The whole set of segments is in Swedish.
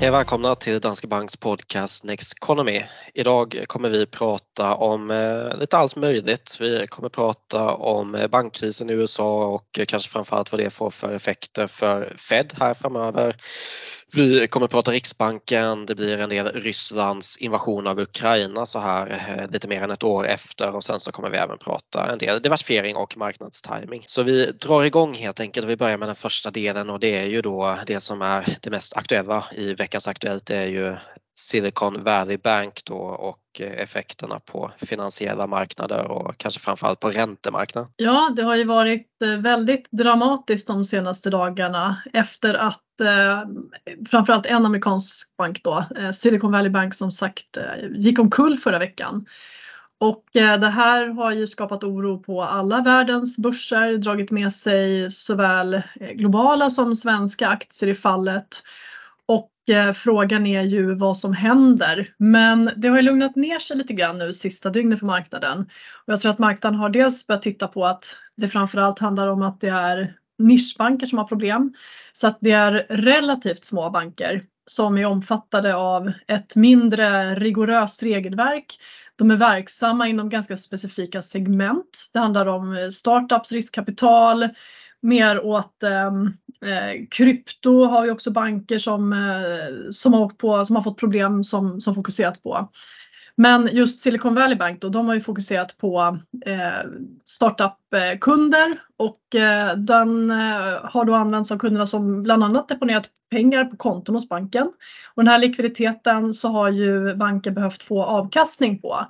Hej välkomna till Danske Banks podcast Next Economy. Idag kommer vi prata om eh, lite allt möjligt. Vi kommer prata om eh, bankkrisen i USA och eh, kanske framförallt vad det får för effekter för Fed här framöver. Vi kommer prata Riksbanken, det blir en del Rysslands invasion av Ukraina så här eh, lite mer än ett år efter och sen så kommer vi även prata en del diversifiering och marknadstiming. Så vi drar igång helt enkelt och vi börjar med den första delen och det är ju då det som är det mest aktuella i veckans Aktuellt det är ju Silicon Valley Bank då och eh, effekterna på finansiella marknader och kanske framförallt på räntemarknaden. Ja, det har ju varit eh, väldigt dramatiskt de senaste dagarna efter att eh, framförallt en amerikansk bank då, eh, Silicon Valley Bank som sagt gick omkull förra veckan. Och det här har ju skapat oro på alla världens börser, dragit med sig såväl globala som svenska aktier i fallet. Eh, frågan är ju vad som händer. Men det har ju lugnat ner sig lite grann nu sista dygnet för marknaden. Och jag tror att marknaden har dels börjat titta på att det framförallt handlar om att det är nischbanker som har problem. Så att det är relativt små banker som är omfattade av ett mindre rigoröst regelverk. De är verksamma inom ganska specifika segment. Det handlar om startups, riskkapital, mer åt ehm, eh, krypto har vi också banker som, eh, som, har, på, som har fått problem som, som fokuserat på. Men just Silicon Valley Bank då, de har ju fokuserat på eh, startup-kunder och eh, den eh, har då använts av kunderna som bland annat deponerat pengar på konton hos banken. Och den här likviditeten så har ju banken behövt få avkastning på.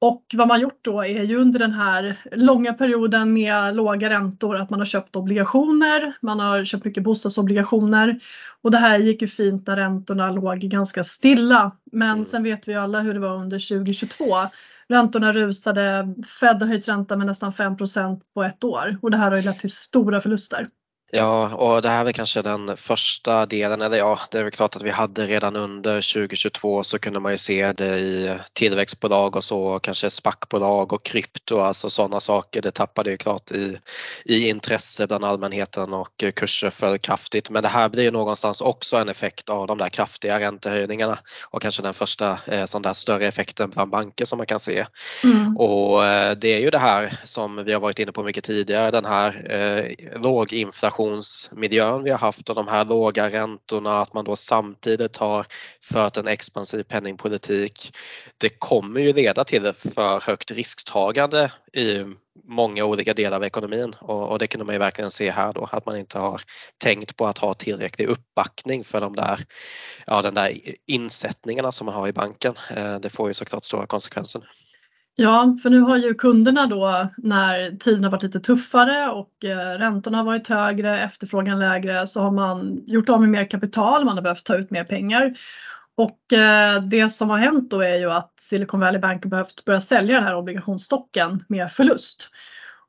Och vad man gjort då är ju under den här långa perioden med låga räntor att man har köpt obligationer, man har köpt mycket bostadsobligationer och det här gick ju fint när räntorna låg ganska stilla. Men mm. sen vet vi alla hur det var under 2022. Räntorna rusade, Fed har höjt räntan med nästan 5% på ett år och det här har ju lett till stora förluster. Ja, och det här är väl kanske den första delen, eller ja, det är väl klart att vi hade redan under 2022 så kunde man ju se det i tillväxtbolag och så, kanske SPAC-bolag och krypto, alltså sådana saker. Det tappade ju klart i, i intresse bland allmänheten och kurser föll kraftigt. Men det här blir ju någonstans också en effekt av de där kraftiga räntehöjningarna och kanske den första eh, sån där större effekten bland banker som man kan se. Mm. Och eh, det är ju det här som vi har varit inne på mycket tidigare, den här eh, låginflation inflationsmiljön vi har haft och de här låga räntorna, att man då samtidigt har fört en expansiv penningpolitik. Det kommer ju leda till för högt risktagande i många olika delar av ekonomin och, och det kunde man ju verkligen se här då att man inte har tänkt på att ha tillräcklig uppbackning för de där, ja, den där insättningarna som man har i banken. Eh, det får ju såklart stora konsekvenser. Ja, för nu har ju kunderna då när tiden har varit lite tuffare och eh, räntorna har varit högre, efterfrågan lägre, så har man gjort av med mer kapital, man har behövt ta ut mer pengar. Och eh, det som har hänt då är ju att Silicon Valley Bank har behövt börja sälja den här obligationsstocken med förlust.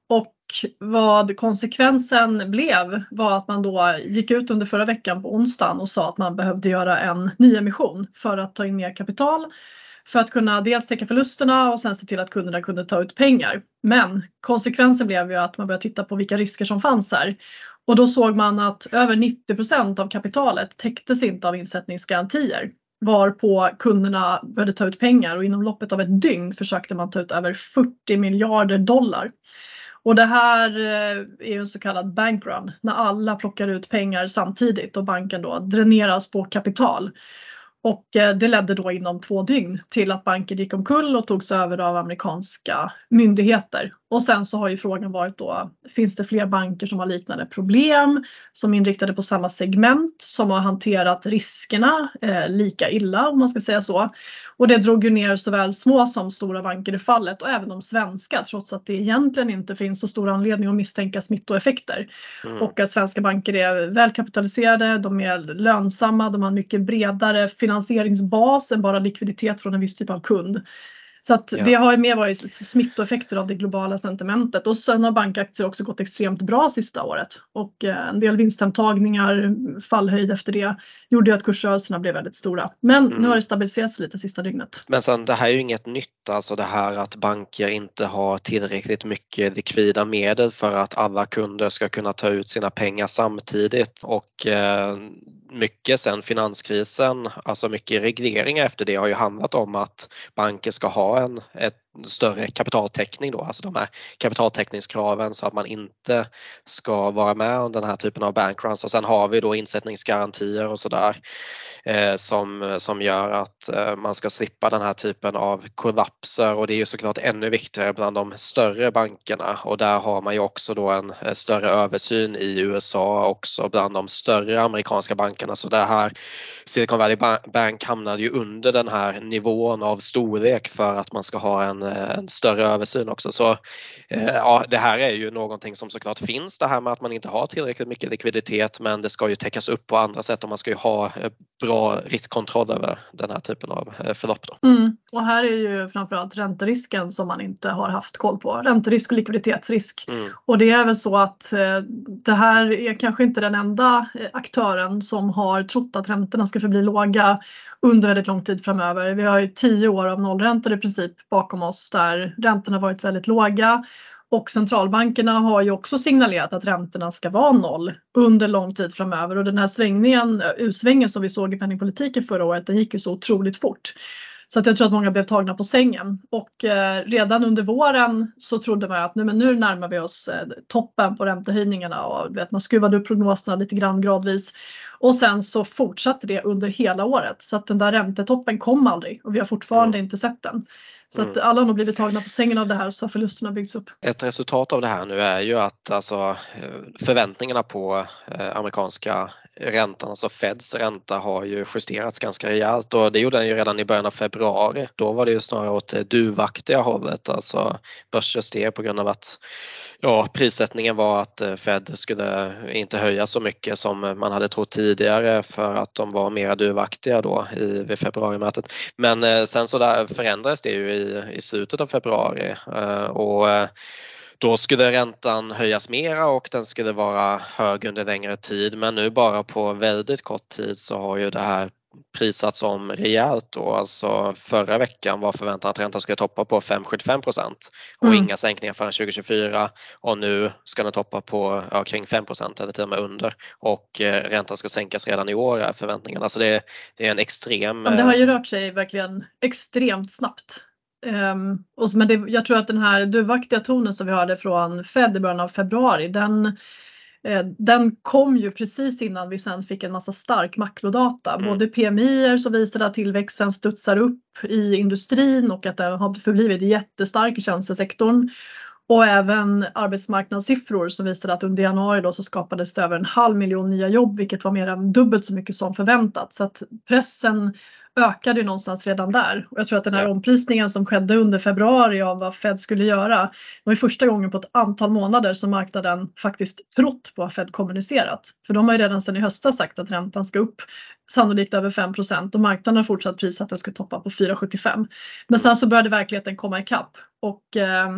Och vad konsekvensen blev var att man då gick ut under förra veckan på onsdagen och sa att man behövde göra en nyemission för att ta in mer kapital för att kunna dels täcka förlusterna och sen se till att kunderna kunde ta ut pengar. Men konsekvensen blev ju att man började titta på vilka risker som fanns här. Och då såg man att över 90% av kapitalet täcktes inte av insättningsgarantier varpå kunderna började ta ut pengar och inom loppet av ett dygn försökte man ta ut över 40 miljarder dollar. Och det här eh, är ju en så kallad bankrun när alla plockar ut pengar samtidigt och banken då dräneras på kapital. Och eh, det ledde då inom två dygn till att banken gick omkull och togs över av amerikanska myndigheter. Och sen så har ju frågan varit då, finns det fler banker som har liknande problem, som är inriktade på samma segment, som har hanterat riskerna eh, lika illa om man ska säga så. Och det drog ju ner såväl små som stora banker i fallet och även de svenska trots att det egentligen inte finns så stor anledning att misstänka smittoeffekter. Mm. Och att svenska banker är välkapitaliserade, de är lönsamma, de har mycket bredare finansieringsbas än bara likviditet från en viss typ av kund. Så att ja. det har mer varit smittoeffekter av det globala sentimentet och sen har bankaktier också gått extremt bra sista året och eh, en del vinsthemtagningar, fallhöjd efter det gjorde ju att kursrörelserna blev väldigt stora. Men mm. nu har det stabiliserats lite sista dygnet. Men sen det här är ju inget nytt, alltså det här att banker inte har tillräckligt mycket likvida medel för att alla kunder ska kunna ta ut sina pengar samtidigt och eh, mycket sen finanskrisen, alltså mycket regleringar efter det har ju handlat om att banker ska ha en ett större kapitaltäckning då, alltså de här kapitaltäckningskraven så att man inte ska vara med om den här typen av bankruns och sen har vi då insättningsgarantier och sådär eh, som, som gör att eh, man ska slippa den här typen av kollapser. Och det är ju såklart ännu viktigare bland de större bankerna. Och där har man ju också då en eh, större översyn i USA också bland de större amerikanska bankerna. Så det här Silicon Valley Bank hamnade ju under den här nivån av storlek för att man ska ha en, en större översyn också. Så eh, ja, det här är ju någonting som såklart finns det här med att man inte har tillräckligt mycket likviditet men det ska ju täckas upp på andra sätt och man ska ju ha eh, bra riskkontroll över den här typen av eh, förlopp. Då. Mm. Och här är ju framförallt ränterisken som man inte har haft koll på. Ränterisk och likviditetsrisk. Mm. Och det är väl så att det här är kanske inte den enda aktören som har trott att räntorna ska förbli låga under väldigt lång tid framöver. Vi har ju tio år av nollräntor i princip bakom oss där räntorna varit väldigt låga och centralbankerna har ju också signalerat att räntorna ska vara noll under lång tid framöver och den här svängningen, utsvängen som vi såg i penningpolitiken förra året, den gick ju så otroligt fort. Så att jag tror att många blev tagna på sängen och eh, redan under våren så trodde man att nu, men nu närmar vi oss eh, toppen på räntehöjningarna och vet, man skruvade upp prognoserna lite grann gradvis. Och sen så fortsatte det under hela året så att den där räntetoppen kom aldrig och vi har fortfarande mm. inte sett den. Så att mm. alla har nog blivit tagna på sängen av det här så har förlusterna byggts upp. Ett resultat av det här nu är ju att alltså, förväntningarna på eh, amerikanska räntan, alltså Feds ränta har ju justerats ganska rejält och det gjorde den ju redan i början av februari. Då var det ju snarare åt det duvaktiga hållet, alltså börsen steg på grund av att ja, prissättningen var att eh, Fed skulle inte höja så mycket som man hade trott tidigare för att de var mer duvaktiga då i, vid februarimötet. Men eh, sen så där förändrades det ju i, i slutet av februari eh, och då skulle räntan höjas mera och den skulle vara hög under längre tid men nu bara på väldigt kort tid så har ju det här prisats om rejält då. Alltså förra veckan var förväntan att räntan skulle toppa på 5,75 procent och mm. inga sänkningar förrän 2024 och nu ska den toppa på ja, kring 5 procent eller till och med under och eh, räntan ska sänkas redan i år är förväntningarna. Alltså det, det är en extrem... Ja, det har ju eh, rört sig verkligen extremt snabbt. Um, och, men det, jag tror att den här duvaktiga tonen som vi hörde från Fed i början av februari den, eh, den kom ju precis innan vi sen fick en massa stark makrodata. Mm. Både PMI som visade att tillväxten studsar upp i industrin och att den har förblivit jättestark i tjänstesektorn. Och även arbetsmarknadssiffror som visade att under januari då så skapades det över en halv miljon nya jobb vilket var mer än dubbelt så mycket som förväntat. Så att pressen ökade ju någonstans redan där. Och jag tror att den här ja. omprisningen som skedde under februari av vad Fed skulle göra, det var ju första gången på ett antal månader som marknaden faktiskt trott på vad Fed kommunicerat. För de har ju redan sedan i höstas sagt att räntan ska upp sannolikt över 5 och marknaden har fortsatt prisa att den ska toppa på 4,75. Men sen så började verkligheten komma ikapp och eh,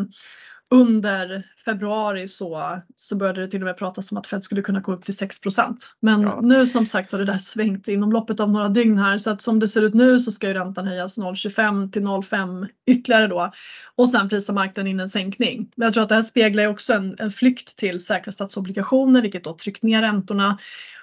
under februari så, så började det till och med pratas om att Fed skulle kunna gå upp till 6% Men ja. nu som sagt har det där svängt inom loppet av några dygn här så att som det ser ut nu så ska ju räntan höjas 0,25 till 0,5 ytterligare då och sen prisar marknaden in en sänkning. Men jag tror att det här speglar också en, en flykt till säkra statsobligationer vilket då tryckt ner räntorna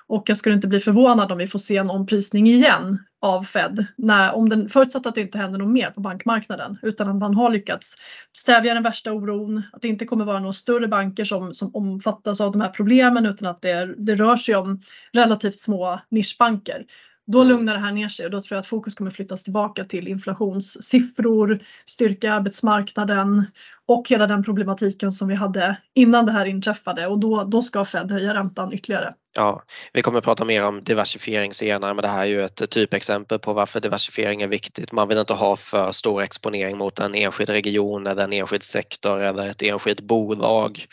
och jag skulle inte bli förvånad om vi får se en omprisning igen av Fed, när, om den, förutsatt att det inte händer något mer på bankmarknaden utan att man har lyckats stävja den värsta oron, att det inte kommer vara några större banker som, som omfattas av de här problemen utan att det, det rör sig om relativt små nischbanker. Då mm. lugnar det här ner sig och då tror jag att fokus kommer flyttas tillbaka till inflationssiffror, styrka arbetsmarknaden och hela den problematiken som vi hade innan det här inträffade och då, då ska Fed höja räntan ytterligare. Ja, vi kommer att prata mer om diversifiering senare men det här är ju ett typexempel på varför diversifiering är viktigt. Man vill inte ha för stor exponering mot en enskild region eller en enskild sektor eller ett enskilt bolag.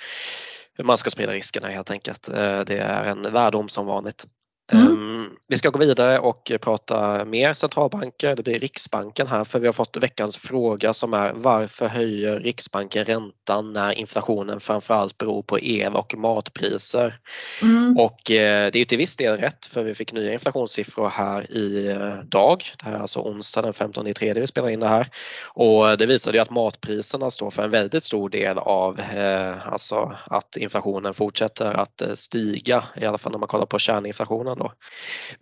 Man ska sprida riskerna helt enkelt. Eh, det är en lärdom som vanligt. Mm. Ehm, vi ska gå vidare och prata mer centralbanker. Det blir Riksbanken här för vi har fått veckans fråga som är varför höjer Riksbanken räntan när inflationen framförallt beror på el och matpriser? Mm. Och eh, det är till viss del rätt för vi fick nya inflationssiffror här i eh, dag. Det här är alltså onsdag den 15 i tredje vi spelar in det här och det visade ju att matpriserna står för en väldigt stor del av eh, alltså att inflationen fortsätter att stiga i alla fall när man kollar på kärninflationen då.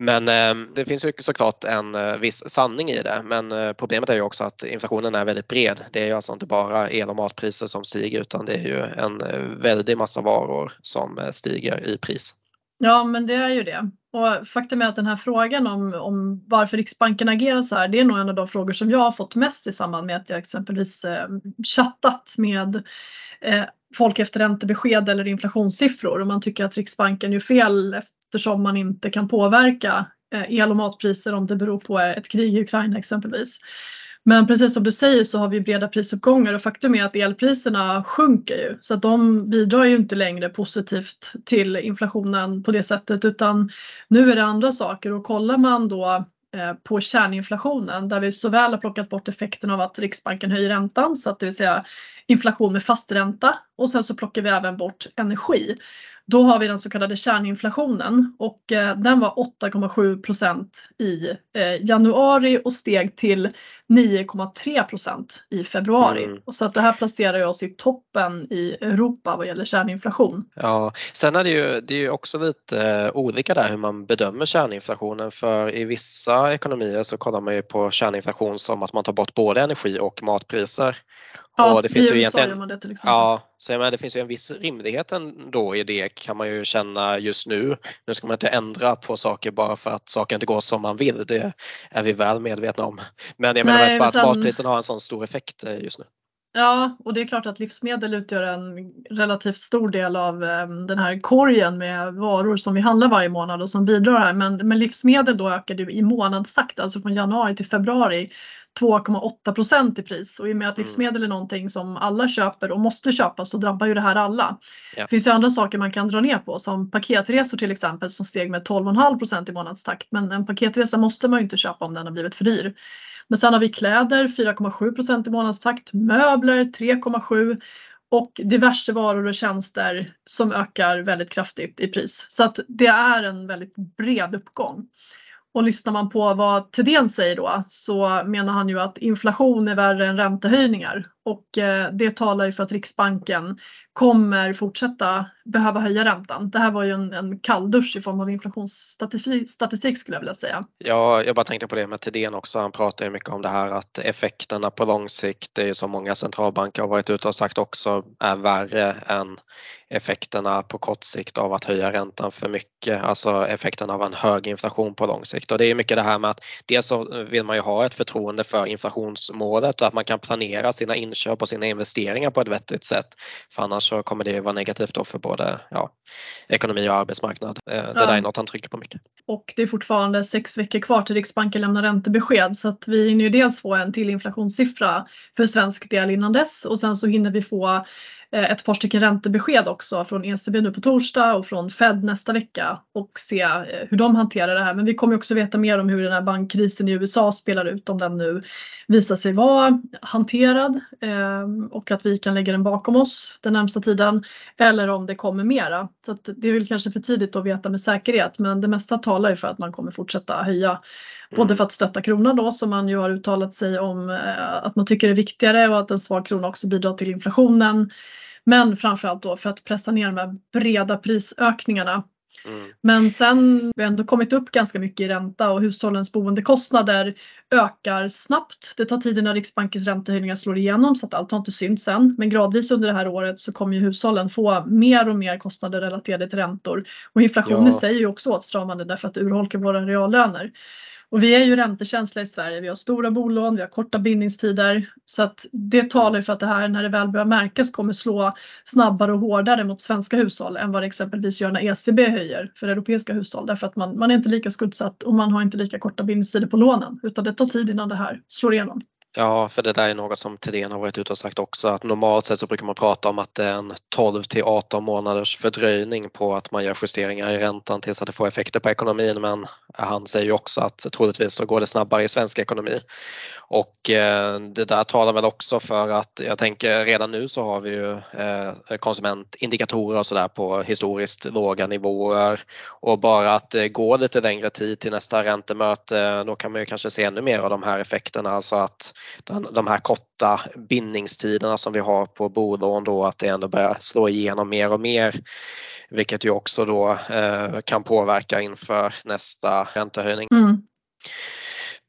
Men eh, det finns ju såklart en eh, viss sanning i det men eh, problemet är ju också att inflationen är väldigt bred. Det är ju alltså inte bara el och matpriser som stiger utan det är ju en eh, väldig massa varor som eh, stiger i pris. Ja men det är ju det. Och faktum är att den här frågan om, om varför Riksbanken agerar så här, det är nog en av de frågor som jag har fått mest i samband med att jag exempelvis eh, chattat med Eh, folk efter räntebesked eller inflationssiffror. Och man tycker att Riksbanken gör fel eftersom man inte kan påverka eh, el och matpriser om det beror på ett krig i Ukraina exempelvis. Men precis som du säger så har vi breda prisuppgångar och faktum är att elpriserna sjunker ju. Så att de bidrar ju inte längre positivt till inflationen på det sättet utan nu är det andra saker. Och kollar man då Eh, på kärninflationen där vi såväl har plockat bort effekten av att Riksbanken höjer räntan så att det vill säga inflation med fast ränta och sen så plockar vi även bort energi. Då har vi den så kallade kärninflationen och eh, den var 8,7 procent i eh, januari och steg till 9,3 procent i februari. Mm. Och så att det här placerar oss i toppen i Europa vad gäller kärninflation. Ja, sen är det ju, det är ju också lite eh, olika där hur man bedömer kärninflationen för i vissa ekonomier så kollar man ju på kärninflation som att man tar bort både energi och matpriser. Ja, och det finns i ju USA gör man det till exempel. Ja, så menar, det finns ju en viss rimlighet ändå i det kan man ju känna just nu. Nu ska man inte ändra på saker bara för att saker inte går som man vill. Det är vi väl medvetna om. Men jag menar mest bara att sen... matpriserna har en sån stor effekt eh, just nu. Ja, och det är klart att livsmedel utgör en relativt stor del av ehm, den här korgen med varor som vi handlar varje månad och som bidrar här. Men, men livsmedel då ökade i månadstakt, alltså från januari till februari 2,8 procent i pris och i och med att mm. livsmedel är någonting som alla köper och måste köpa så drabbar ju det här alla. Ja. Det finns ju andra saker man kan dra ner på som paketresor till exempel som steg med 12,5 procent i månadstakt men en paketresa måste man ju inte köpa om den har blivit för dyr. Men sen har vi kläder 4,7 procent i månadstakt, möbler 3,7 och diverse varor och tjänster som ökar väldigt kraftigt i pris. Så att det är en väldigt bred uppgång. Och lyssnar man på vad Thedéen säger då så menar han ju att inflation är värre än räntehöjningar och eh, det talar ju för att Riksbanken kommer fortsätta behöva höja räntan. Det här var ju en, en kalldusch i form av inflationsstatistik skulle jag vilja säga. Ja, jag bara tänkte på det med Thedéen också. Han pratar ju mycket om det här att effekterna på lång sikt, det är ju som många centralbanker har varit ute och sagt också, är värre än effekterna på kort sikt av att höja räntan för mycket, alltså effekten av en hög inflation på lång sikt. Och det är mycket det här med att dels så vill man ju ha ett förtroende för inflationsmålet och att man kan planera sina inköp och sina investeringar på ett vettigt sätt. För annars så kommer det vara negativt då för både ja, ekonomi och arbetsmarknad. Eh, det ja. där är något han trycker på mycket. Och det är fortfarande sex veckor kvar till Riksbanken lämnar räntebesked så att vi hinner ju dels få en till inflationssiffra för svensk del innan dess och sen så hinner vi få Eh, ett par stycken räntebesked också från ECB nu på torsdag och från Fed nästa vecka och se eh, hur de hanterar det här. Men vi kommer också veta mer om hur den här bankkrisen i USA spelar ut, om den nu visar sig vara hanterad eh, och att vi kan lägga den bakom oss den närmsta tiden eller om det kommer mera. Så det är väl kanske för tidigt att veta med säkerhet men det mesta talar ju för att man kommer fortsätta höja Både mm. för att stötta kronan då som man ju har uttalat sig om eh, att man tycker är viktigare och att en svag krona också bidrar till inflationen. Men framförallt då för att pressa ner de här breda prisökningarna. Mm. Men sen har vi ändå kommit upp ganska mycket i ränta och hushållens boendekostnader ökar snabbt. Det tar tid innan Riksbankens räntehöjningar slår igenom så att allt har inte synts än. Men gradvis under det här året så kommer ju hushållen få mer och mer kostnader relaterade till räntor. Och inflationen ja. säger ju också åtstramande därför att det urholkar våra reallöner. Och vi är ju räntekänsliga i Sverige. Vi har stora bolån, vi har korta bindningstider så att det talar för att det här när det väl börjar märkas kommer slå snabbare och hårdare mot svenska hushåll än vad det exempelvis gör när ECB höjer för europeiska hushåll därför att man, man är inte lika skuldsatt och man har inte lika korta bindningstider på lånen utan det tar tid innan det här slår igenom. Ja, för det där är något som Thedéen har varit ute och sagt också att normalt sett så brukar man prata om att det är en 12 till 18 månaders fördröjning på att man gör justeringar i räntan tills att det får effekter på ekonomin men han säger ju också att troligtvis så går det snabbare i svensk ekonomi. Och eh, det där talar väl också för att jag tänker redan nu så har vi ju eh, konsumentindikatorer och sådär på historiskt låga nivåer och bara att eh, det går lite längre tid till nästa räntemöte då kan man ju kanske se ännu mer av de här effekterna, alltså att de här korta bindningstiderna som vi har på bolån då att det ändå börjar slå igenom mer och mer vilket ju också då eh, kan påverka inför nästa räntehöjning. Mm.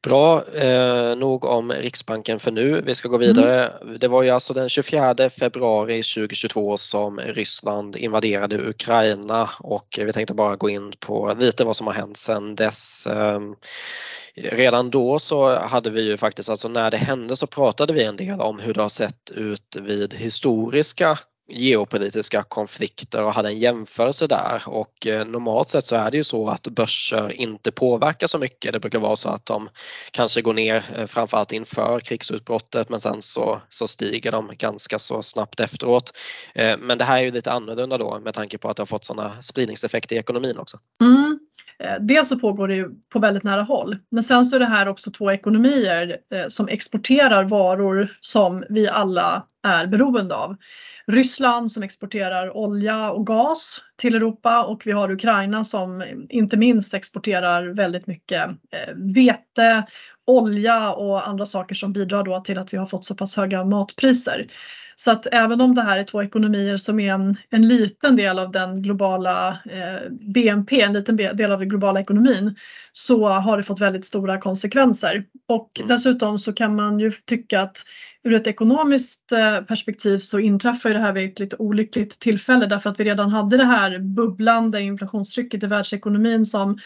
Bra, eh, nog om Riksbanken för nu. Vi ska gå vidare. Mm. Det var ju alltså den 24 februari 2022 som Ryssland invaderade Ukraina och vi tänkte bara gå in på lite vad som har hänt sedan dess. Eh, redan då så hade vi ju faktiskt, alltså när det hände så pratade vi en del om hur det har sett ut vid historiska geopolitiska konflikter och hade en jämförelse där och eh, normalt sett så är det ju så att börser inte påverkar så mycket. Det brukar vara så att de kanske går ner eh, framförallt inför krigsutbrottet men sen så, så stiger de ganska så snabbt efteråt. Eh, men det här är ju lite annorlunda då med tanke på att det har fått sådana spridningseffekter i ekonomin också. Mm. Eh, dels så pågår det ju på väldigt nära håll men sen så är det här också två ekonomier eh, som exporterar varor som vi alla är beroende av. Ryssland som exporterar olja och gas till Europa och vi har Ukraina som inte minst exporterar väldigt mycket eh, vete, olja och andra saker som bidrar då till att vi har fått så pass höga matpriser. Så att även om det här är två ekonomier som är en, en liten del av den globala eh, BNP, en liten del av den globala ekonomin, så har det fått väldigt stora konsekvenser. Och mm. dessutom så kan man ju tycka att ur ett ekonomiskt eh, perspektiv så inträffar det här vid ett lite olyckligt tillfälle därför att vi redan hade det här bubblande inflationstrycket i världsekonomin som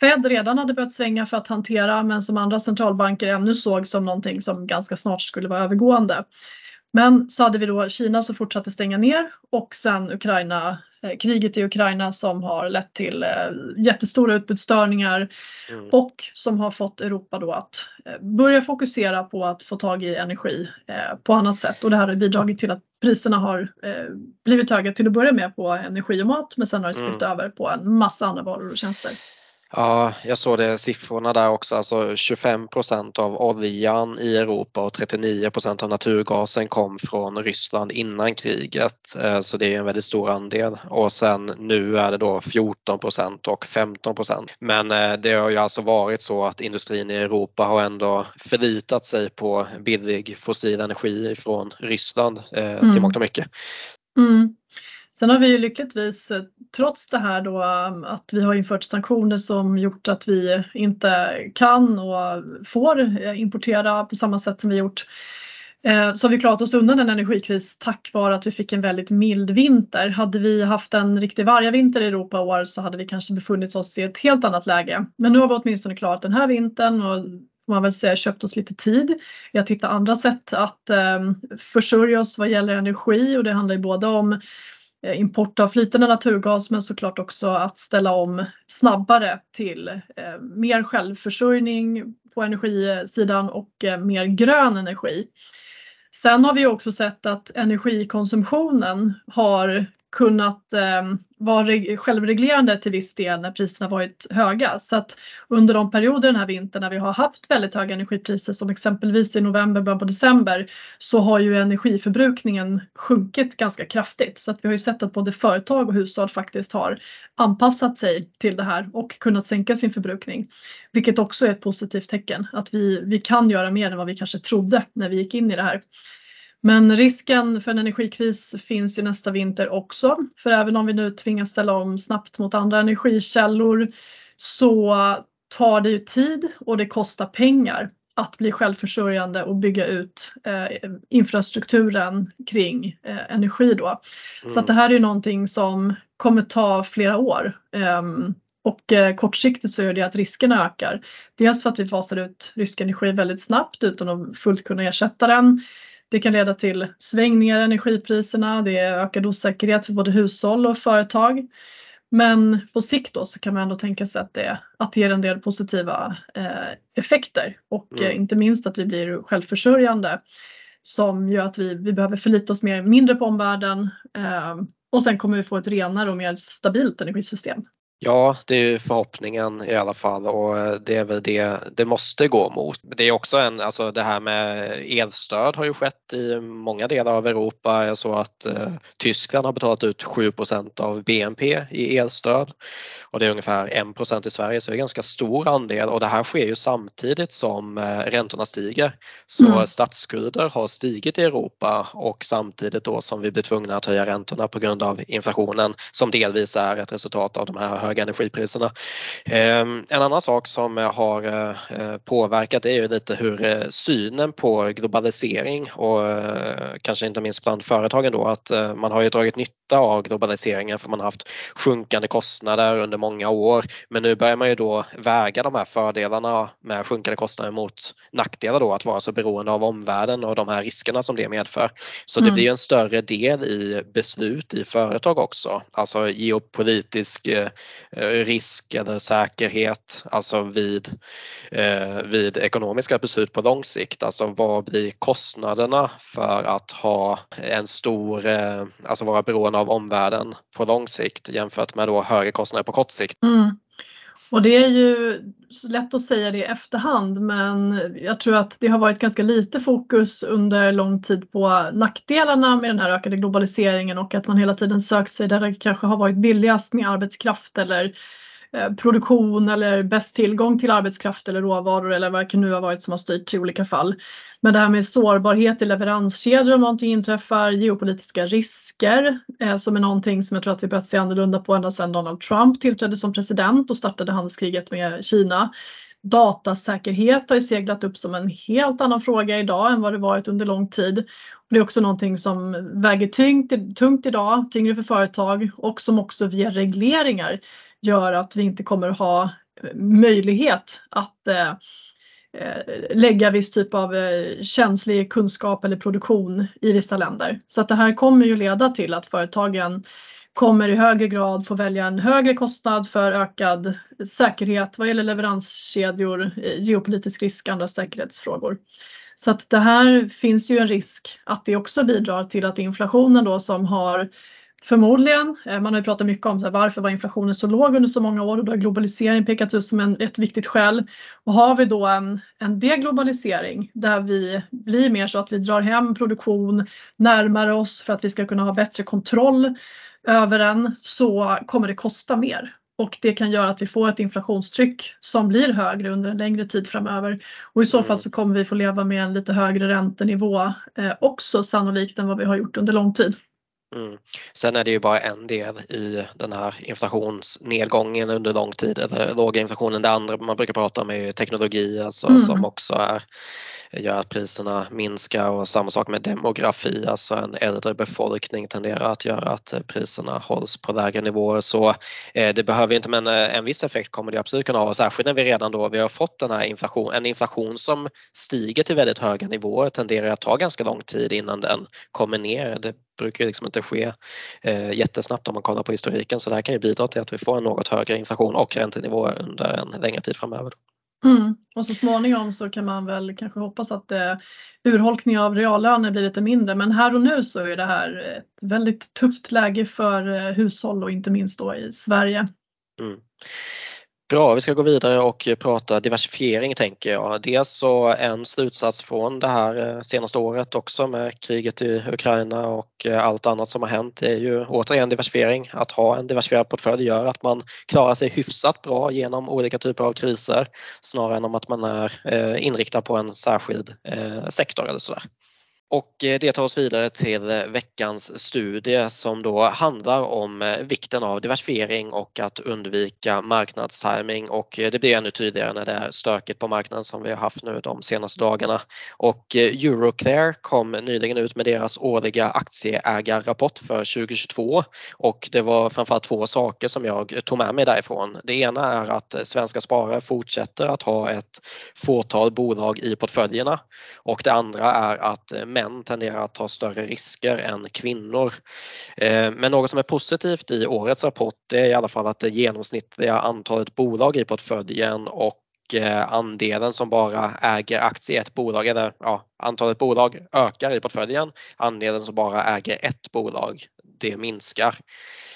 Fed redan hade börjat svänga för att hantera men som andra centralbanker ännu såg som någonting som ganska snart skulle vara övergående. Men så hade vi då Kina som fortsatte stänga ner och sen Ukraina, eh, kriget i Ukraina som har lett till eh, jättestora utbudsstörningar mm. och som har fått Europa då att eh, börja fokusera på att få tag i energi på annat sätt och det här har bidragit till att priserna har blivit höga till att börja med på energi och mat men sen har det spillt mm. över på en massa andra varor och tjänster. Ja, jag såg det siffrorna där också, alltså 25% av oljan i Europa och 39% av naturgasen kom från Ryssland innan kriget. Eh, så det är en väldigt stor andel och sen nu är det då 14% och 15% Men eh, det har ju alltså varit så att industrin i Europa har ändå förlitat sig på billig fossil energi från Ryssland eh, till mm. mångt och mycket. Mm. Sen har vi ju lyckligtvis eh, trots det här då att vi har infört sanktioner som gjort att vi inte kan och får eh, importera på samma sätt som vi gjort eh, så har vi klarat oss undan en energikris tack vare att vi fick en väldigt mild vinter. Hade vi haft en riktig vargavinter i Europa i år så hade vi kanske befunnit oss i ett helt annat läge. Men nu har vi åtminstone klarat den här vintern och man väl säga köpt oss lite tid i att hitta andra sätt att eh, försörja oss vad gäller energi och det handlar ju både om Eh, import av flytande naturgas men såklart också att ställa om snabbare till eh, mer självförsörjning på energisidan och eh, mer grön energi. Sen har vi också sett att energikonsumtionen har kunnat ehm, var självreglerande till viss del när priserna varit höga. Så att under de perioder den här vintern när vi har haft väldigt höga energipriser som exempelvis i november, början på december så har ju energiförbrukningen sjunkit ganska kraftigt. Så att vi har ju sett att både företag och hushåll faktiskt har anpassat sig till det här och kunnat sänka sin förbrukning. Vilket också är ett positivt tecken att vi, vi kan göra mer än vad vi kanske trodde när vi gick in i det här. Men risken för en energikris finns ju nästa vinter också. För även om vi nu tvingas ställa om snabbt mot andra energikällor så tar det ju tid och det kostar pengar att bli självförsörjande och bygga ut eh, infrastrukturen kring eh, energi då. Mm. Så att det här är ju någonting som kommer ta flera år. Och eh, kortsiktigt så gör det att riskerna ökar. Dels för att vi fasar ut rysk energi väldigt snabbt utan att fullt kunna ersätta den. Det kan leda till svängningar i energipriserna, det är ökad osäkerhet för både hushåll och företag. Men på sikt då så kan man ändå tänka sig att det, att det ger en del positiva eh, effekter och mm. eh, inte minst att vi blir självförsörjande som gör att vi, vi behöver förlita oss mer, mindre på omvärlden eh, och sen kommer vi få ett renare och mer stabilt energisystem. Ja, det är förhoppningen i alla fall och det är väl det det måste gå mot. Det är också en, alltså det här med elstöd har ju skett i många delar av Europa. Jag såg att eh, Tyskland har betalat ut 7% av BNP i elstöd och det är ungefär 1 i Sverige så det är en ganska stor andel och det här sker ju samtidigt som eh, räntorna stiger. Så mm. statsskulder har stigit i Europa och samtidigt då som vi blir tvungna att höja räntorna på grund av inflationen som delvis är ett resultat av de här höga energipriserna. Ehm, en annan sak som har eh, påverkat är ju lite hur eh, synen på globalisering och eh, kanske inte minst bland företagen då att man har ju dragit nytta av globaliseringen för man har haft sjunkande kostnader under många år men nu börjar man ju då väga de här fördelarna med sjunkande kostnader mot nackdelar då att vara så beroende av omvärlden och de här riskerna som det medför. Så det mm. blir en större del i beslut i företag också, alltså geopolitisk Eh, Eh, risk eller säkerhet, alltså vid, eh, vid ekonomiska beslut på lång sikt. Alltså vad blir kostnaderna för att ha en stor, eh, alltså vara beroende av omvärlden på lång sikt jämfört med då högre kostnader på kort sikt. Mm. Och det är ju lätt att säga det i efterhand men jag tror att det har varit ganska lite fokus under lång tid på nackdelarna med den här ökade globaliseringen och att man hela tiden sökt sig där det kanske har varit billigast med arbetskraft eller Eh, produktion eller bäst tillgång till arbetskraft eller råvaror eller vad det nu har varit som har styrt i olika fall. Men det här med sårbarhet i leveranskedjor om någonting inträffar, geopolitiska risker eh, som är någonting som jag tror att vi börjat se annorlunda på ända sedan Donald Trump tillträdde som president och startade handelskriget med Kina. Datasäkerhet har ju seglat upp som en helt annan fråga idag än vad det varit under lång tid. Det är också någonting som väger tungt, tungt idag, tyngre för företag och som också via regleringar gör att vi inte kommer ha eh, möjlighet att eh, eh, lägga viss typ av känslig kunskap eller produktion i vissa länder. Så att det här kommer ju leda till att företagen kommer i högre grad få välja en högre kostnad för ökad säkerhet vad gäller leveranskedjor, geopolitisk risk, andra säkerhetsfrågor. Så att det här finns ju en risk att det också bidrar till att inflationen då som har Förmodligen. Eh, man har ju pratat mycket om så här, varför var inflationen så låg under så många år och då har globalisering pekats ut som en, ett viktigt skäl. Och har vi då en, en deglobalisering där vi blir mer så att vi drar hem produktion närmare oss för att vi ska kunna ha bättre kontroll över den så kommer det kosta mer. Och det kan göra att vi får ett inflationstryck som blir högre under en längre tid framöver. Och i så fall så kommer vi få leva med en lite högre räntenivå eh, också sannolikt än vad vi har gjort under lång tid. Mm. Sen är det ju bara en del i den här inflationsnedgången under lång tid, eller låga inflationen. Det andra man brukar prata om är teknologi alltså, mm. som också är gör att priserna minskar och samma sak med demografi, alltså en äldre befolkning tenderar att göra att priserna hålls på lägre nivåer. Så eh, det behöver inte men eh, en viss effekt kommer det absolut kunna ha, särskilt när vi redan då vi har fått den här inflation, en inflation som stiger till väldigt höga nivåer tenderar att ta ganska lång tid innan den kommer ner. Det brukar liksom inte ske eh, jättesnabbt om man kollar på historiken så det här kan ju bidra till att vi får en något högre inflation och räntenivåer under en längre tid framöver. Mm. Och så småningom så kan man väl kanske hoppas att eh, urholkning av reallöner blir lite mindre men här och nu så är det här ett väldigt tufft läge för eh, hushåll och inte minst då i Sverige. Mm. Bra, vi ska gå vidare och prata diversifiering tänker jag. Dels så en slutsats från det här eh, senaste året också med kriget i Ukraina och eh, allt annat som har hänt är ju återigen diversifiering. Att ha en diversifierad portfölj gör att man klarar sig hyfsat bra genom olika typer av kriser snarare än om att man är eh, inriktad på en särskild sektor eller sådär. Och eh, det tar oss vidare till eh, veckans studie som då handlar om eh, vikten av diversifiering och att undvika marknadstiming och det blir ännu tydligare när det är stökigt på marknaden som vi har haft nu de senaste dagarna. Och Euroclear kom nyligen ut med deras årliga aktieägarrapport för 2022 och det var framförallt två saker som jag tog med mig därifrån. Det ena är att svenska sparare fortsätter att ha ett fåtal bolag i portföljerna och det andra är att män tenderar att ta större risker än kvinnor. Eh, men något som är positivt i årets rapport är i alla fall att det genomsnittliga antalet bolag i portföljen och eh, andelen som bara äger aktier i ett bolag, eller ja, antalet bolag ökar i portföljen. Andelen som bara äger ett bolag, det minskar.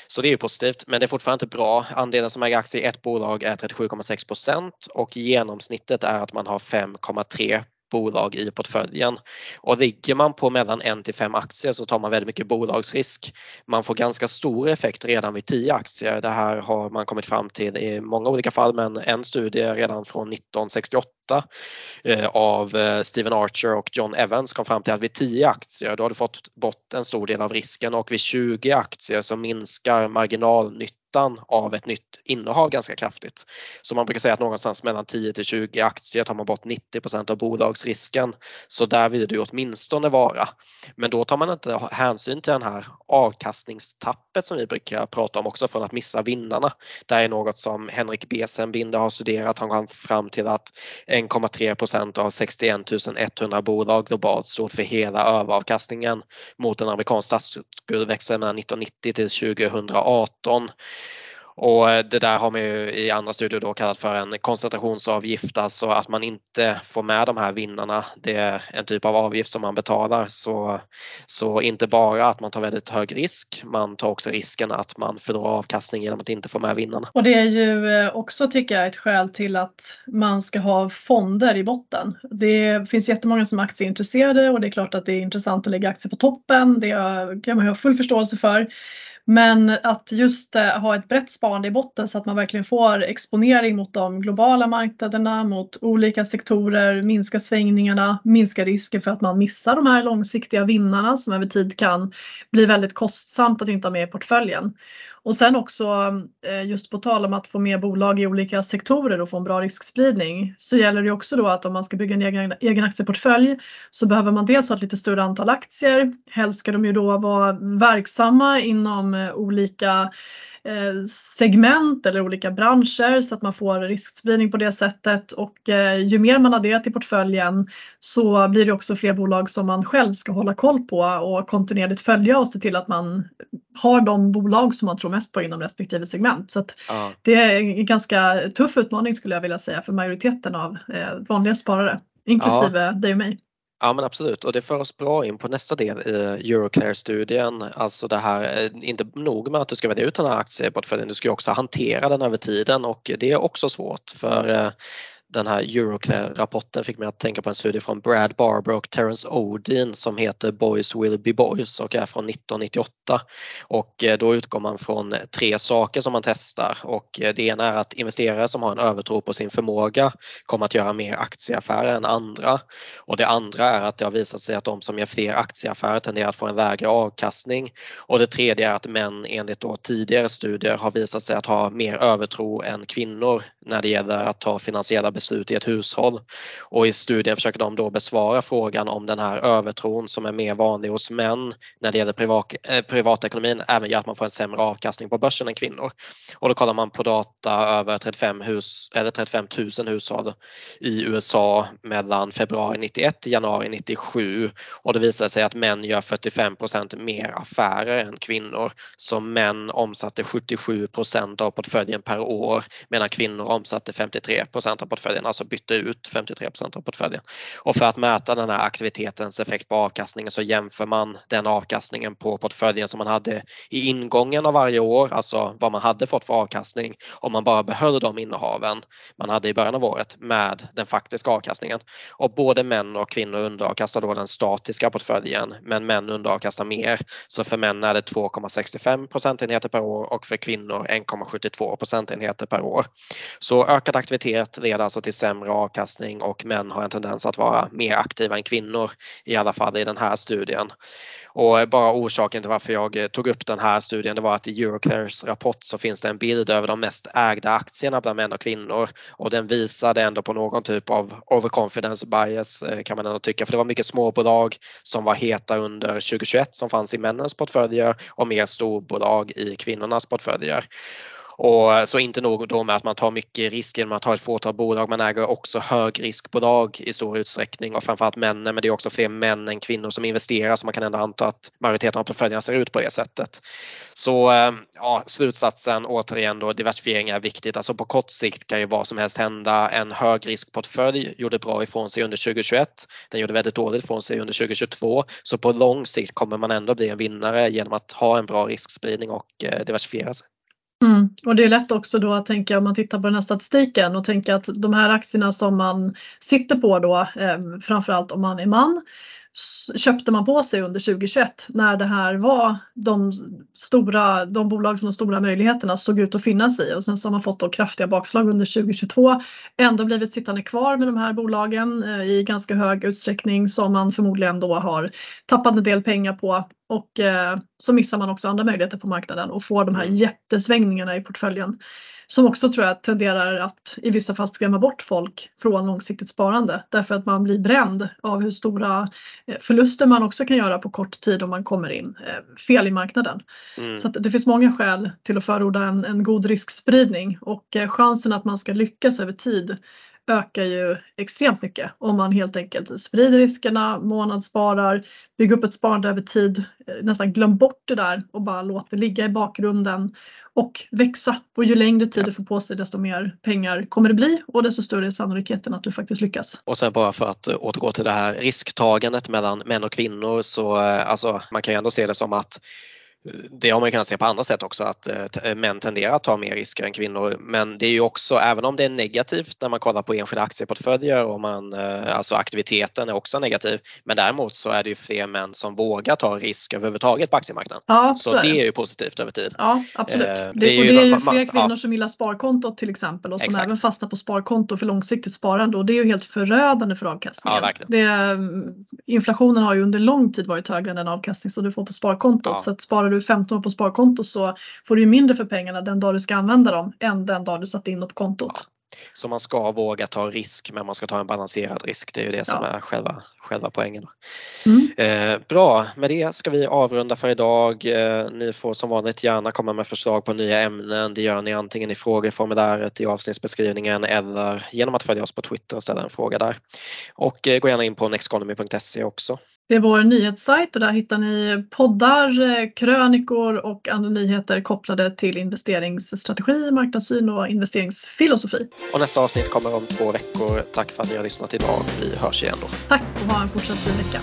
Så det är ju positivt men det är fortfarande inte bra. Andelen som äger aktier i ett bolag är 37,6% och genomsnittet är att man har 5,3 bolag i portföljen. Och ligger man på mellan 1 till 5 aktier så tar man väldigt mycket bolagsrisk. Man får ganska stor effekt redan vid 10 aktier. Det här har man kommit fram till i många olika fall men en studie redan från 1968 eh, av eh, Steven Stephen Archer och John Evans kom fram till att vid 10 aktier då har du fått bort en stor del av risken och vid 20 aktier så minskar marginalnyttan nyttan av ett nytt innehav ganska kraftigt. Så man brukar säga att någonstans mellan 10 till 20 aktier tar man bort 90% av bolagsrisken. Så där vill du åtminstone vara. Men då tar man inte hänsyn till den här avkastningstappet som vi brukar prata om också från att missa vinnarna. Det här är något som Henrik Besenbinder har studerat. Han kom fram till att 1,3% av 61 100 bolag globalt stod för hela överavkastningen mot en amerikansk statsskuldväxel mellan 1990 till 2018. Och eh, det där har man ju i andra studier då kallat för en koncentrationsavgift, alltså att man inte får med de här vinnarna. Det är en typ av avgift som man betalar. Så, så inte bara att man tar väldigt hög risk, man tar också risken att man förlorar avkastning genom att inte få med vinnarna. Och det är ju eh, också tycker jag ett skäl till att man ska ha fonder i botten. Det finns jättemånga som är aktieintresserade och det är klart att det är intressant att lägga aktier på toppen. Det kan man ha full förståelse för. Men att just eh, ha ett brett sparande i botten så att man verkligen får exponering mot de globala marknaderna, mot olika sektorer, minska svängningarna, minska risken för att man missar de här långsiktiga vinnarna som över tid kan bli väldigt kostsamt att inte ha med i portföljen. Och sen också eh, just på tal om att få med bolag i olika sektorer och få en bra riskspridning så gäller det också då att om man ska bygga en egen, egen aktieportfölj så behöver man dels ha ett lite större antal aktier. Helst ska de ju då vara verksamma inom eh, olika Eh, segment eller olika branscher så att man får riskspridning på det sättet och eh, ju mer man det till portföljen så blir det också fler bolag som man själv ska hålla koll på och kontinuerligt följa och se till att man har de bolag som man tror mest på inom respektive segment. Så ja. det är en ganska tuff utmaning skulle jag vilja säga för majoriteten av vanliga sparare inklusive ja. dig och mig. Ja men absolut och det för oss bra in på nästa del i Euroclear-studien. Alltså det här, eh, inte nog med att du ska välja ut den här aktieportföljen, du ska också hantera den över tiden och det är också svårt för eh, den här Euroclear-rapporten fick mig att tänka på en studie från Brad Barber och Terence Odin som heter Boys will be boys och är från 1998. Och eh, då utgår man från tre saker som man testar och eh, det ena är att investerare som har en övertro på sin förmåga kommer att göra mer aktieaffärer än andra. Och det andra är att det har visat sig att de som gör fler aktieaffärer tenderar att få en lägre avkastning. Och det tredje är att män enligt då tidigare studier har visat sig att ha mer övertro än kvinnor när det gäller att ta finansiella beslut i ett hushåll. Och i studien försöker de då besvara frågan om den här övertron som är mer vanlig hos män när det gäller privat, eh, privatekonomin även gör att man får en sämre avkastning på börsen än kvinnor. Och då kollar man på data över 35, hus, eller 35 000 hushåll i USA mellan februari 91 till januari 97 och det visar sig att män gör 45% mer affärer än kvinnor. Så män omsatte 77% av portföljen per år medan kvinnor omsatte 53% av portföljen, alltså bytte ut 53% av portföljen. Och för att mäta den här aktivitetens effekt på avkastningen så jämför man den avkastningen på portföljen som man hade i ingången av varje år, alltså vad man hade fått för avkastning om man bara behöll de innehaven man hade i början av året med den faktiska avkastningen. Och både män och kvinnor underavkastar då den statiska portföljen men män underavkastar mer. Så för män är det 2,65 procentenheter per år och för kvinnor 1,72 procentenheter per år. Så ökad aktivitet leder alltså till sämre avkastning och män har en tendens att vara mer aktiva än kvinnor i alla fall i den här studien. Och bara orsaken till varför jag eh, tog upp den här studien det var att i Euroclears rapport så finns det en bild över de mest ägda aktierna bland män och kvinnor och den visade ändå på någon typ av overconfidence bias eh, kan man ändå tycka för det var mycket småbolag som var heta under 2021 som fanns i männens portföljer och mer storbolag i kvinnornas portföljer. Och eh, så inte nog då med att man tar mycket risk genom att ha ett fåtal bolag, man äger också högriskbolag i stor utsträckning och framförallt männen, men det är också fler män än kvinnor som investerar så man kan ändå anta att majoriteten av portföljerna ser ut på det sättet. Så eh, ja, slutsatsen återigen då, diversifiering är viktigt. Alltså på kort sikt kan ju vad som helst hända. En högriskportfölj gjorde bra ifrån sig under 2021. Den gjorde väldigt dåligt ifrån sig under 2022. Så på lång sikt kommer man ändå bli en vinnare genom att ha en bra riskspridning och eh, diversifiera sig. Mm. Och det är lätt också då att tänka om man tittar på den här statistiken och tänka att de här aktierna som man sitter på då, eh, framförallt om man är man, köpte man på sig under 2021 när det här var de stora, de bolag som de stora möjligheterna såg ut att finnas i och sen så har man fått då kraftiga bakslag under 2022. Ändå blivit sittande kvar med de här bolagen eh, i ganska hög utsträckning som man förmodligen då har tappat en del pengar på och eh, så missar man också andra möjligheter på marknaden och får de här mm. jättesvängningarna i portföljen som också tror jag tenderar att i vissa fall skrämma bort folk från långsiktigt sparande därför att man blir bränd av hur stora eh, förluster man också kan göra på kort tid om man kommer in eh, fel i marknaden. Mm. Så det finns många skäl till att förorda en, en god riskspridning och eh, chansen att man ska lyckas över tid ökar ju extremt mycket om man helt enkelt sprider riskerna, månadssparar, bygger upp ett sparande över tid, eh, nästan glöm bort det där och bara låt det ligga i bakgrunden och växa. Och ju längre tid du får på sig desto mer pengar kommer det bli och desto större är sannolikheten att du faktiskt lyckas. Och sen bara för att eh, återgå till det här risktagandet mellan män och kvinnor så eh, alltså man kan ju ändå se det som att det har man kunnat se på andra sätt också att eh, män tenderar att ta mer risker än kvinnor. Men det är ju också, även om det är negativt när man kollar på enskilda aktieportföljer och man, eh, alltså aktiviteten är också negativ. Men däremot så är det ju fler män som vågar ta risk överhuvudtaget på aktiemarknaden. Ja, så, så är det. det. är ju positivt över tid. Ja absolut. Eh, det, det, är ju, det är ju fler kvinnor ja. som gillar sparkontot till exempel och som Exakt. även fastnar på sparkonto för långsiktigt sparande och det är ju helt förödande för avkastningen. Ja. Det, inflationen har ju under lång tid varit högre än den avkastning som du får på sparkontot. Så att sparar du 15 år på sparkonto så får du mindre för pengarna den dag du ska använda dem än den dag du satt in dem på kontot. Ja. Så man ska våga ta risk men man ska ta en balanserad risk. Det är ju det som ja. är själva, själva poängen. Mm. Eh, bra, med det ska vi avrunda för idag. Eh, ni får som vanligt gärna komma med förslag på nya ämnen. Det gör ni antingen i frågeformuläret i avsnittsbeskrivningen eller genom att följa oss på Twitter och ställa en fråga där. Och eh, gå gärna in på nexteconomy.se också. Det är vår nyhetssajt och där hittar ni poddar, eh, krönikor och andra nyheter kopplade till investeringsstrategi, marknadssyn och investeringsfilosofi. Och nästa avsnitt kommer om två veckor. Tack för att ni har lyssnat idag. Vi hörs igen då. Tack och ha en fortsatt fin vecka.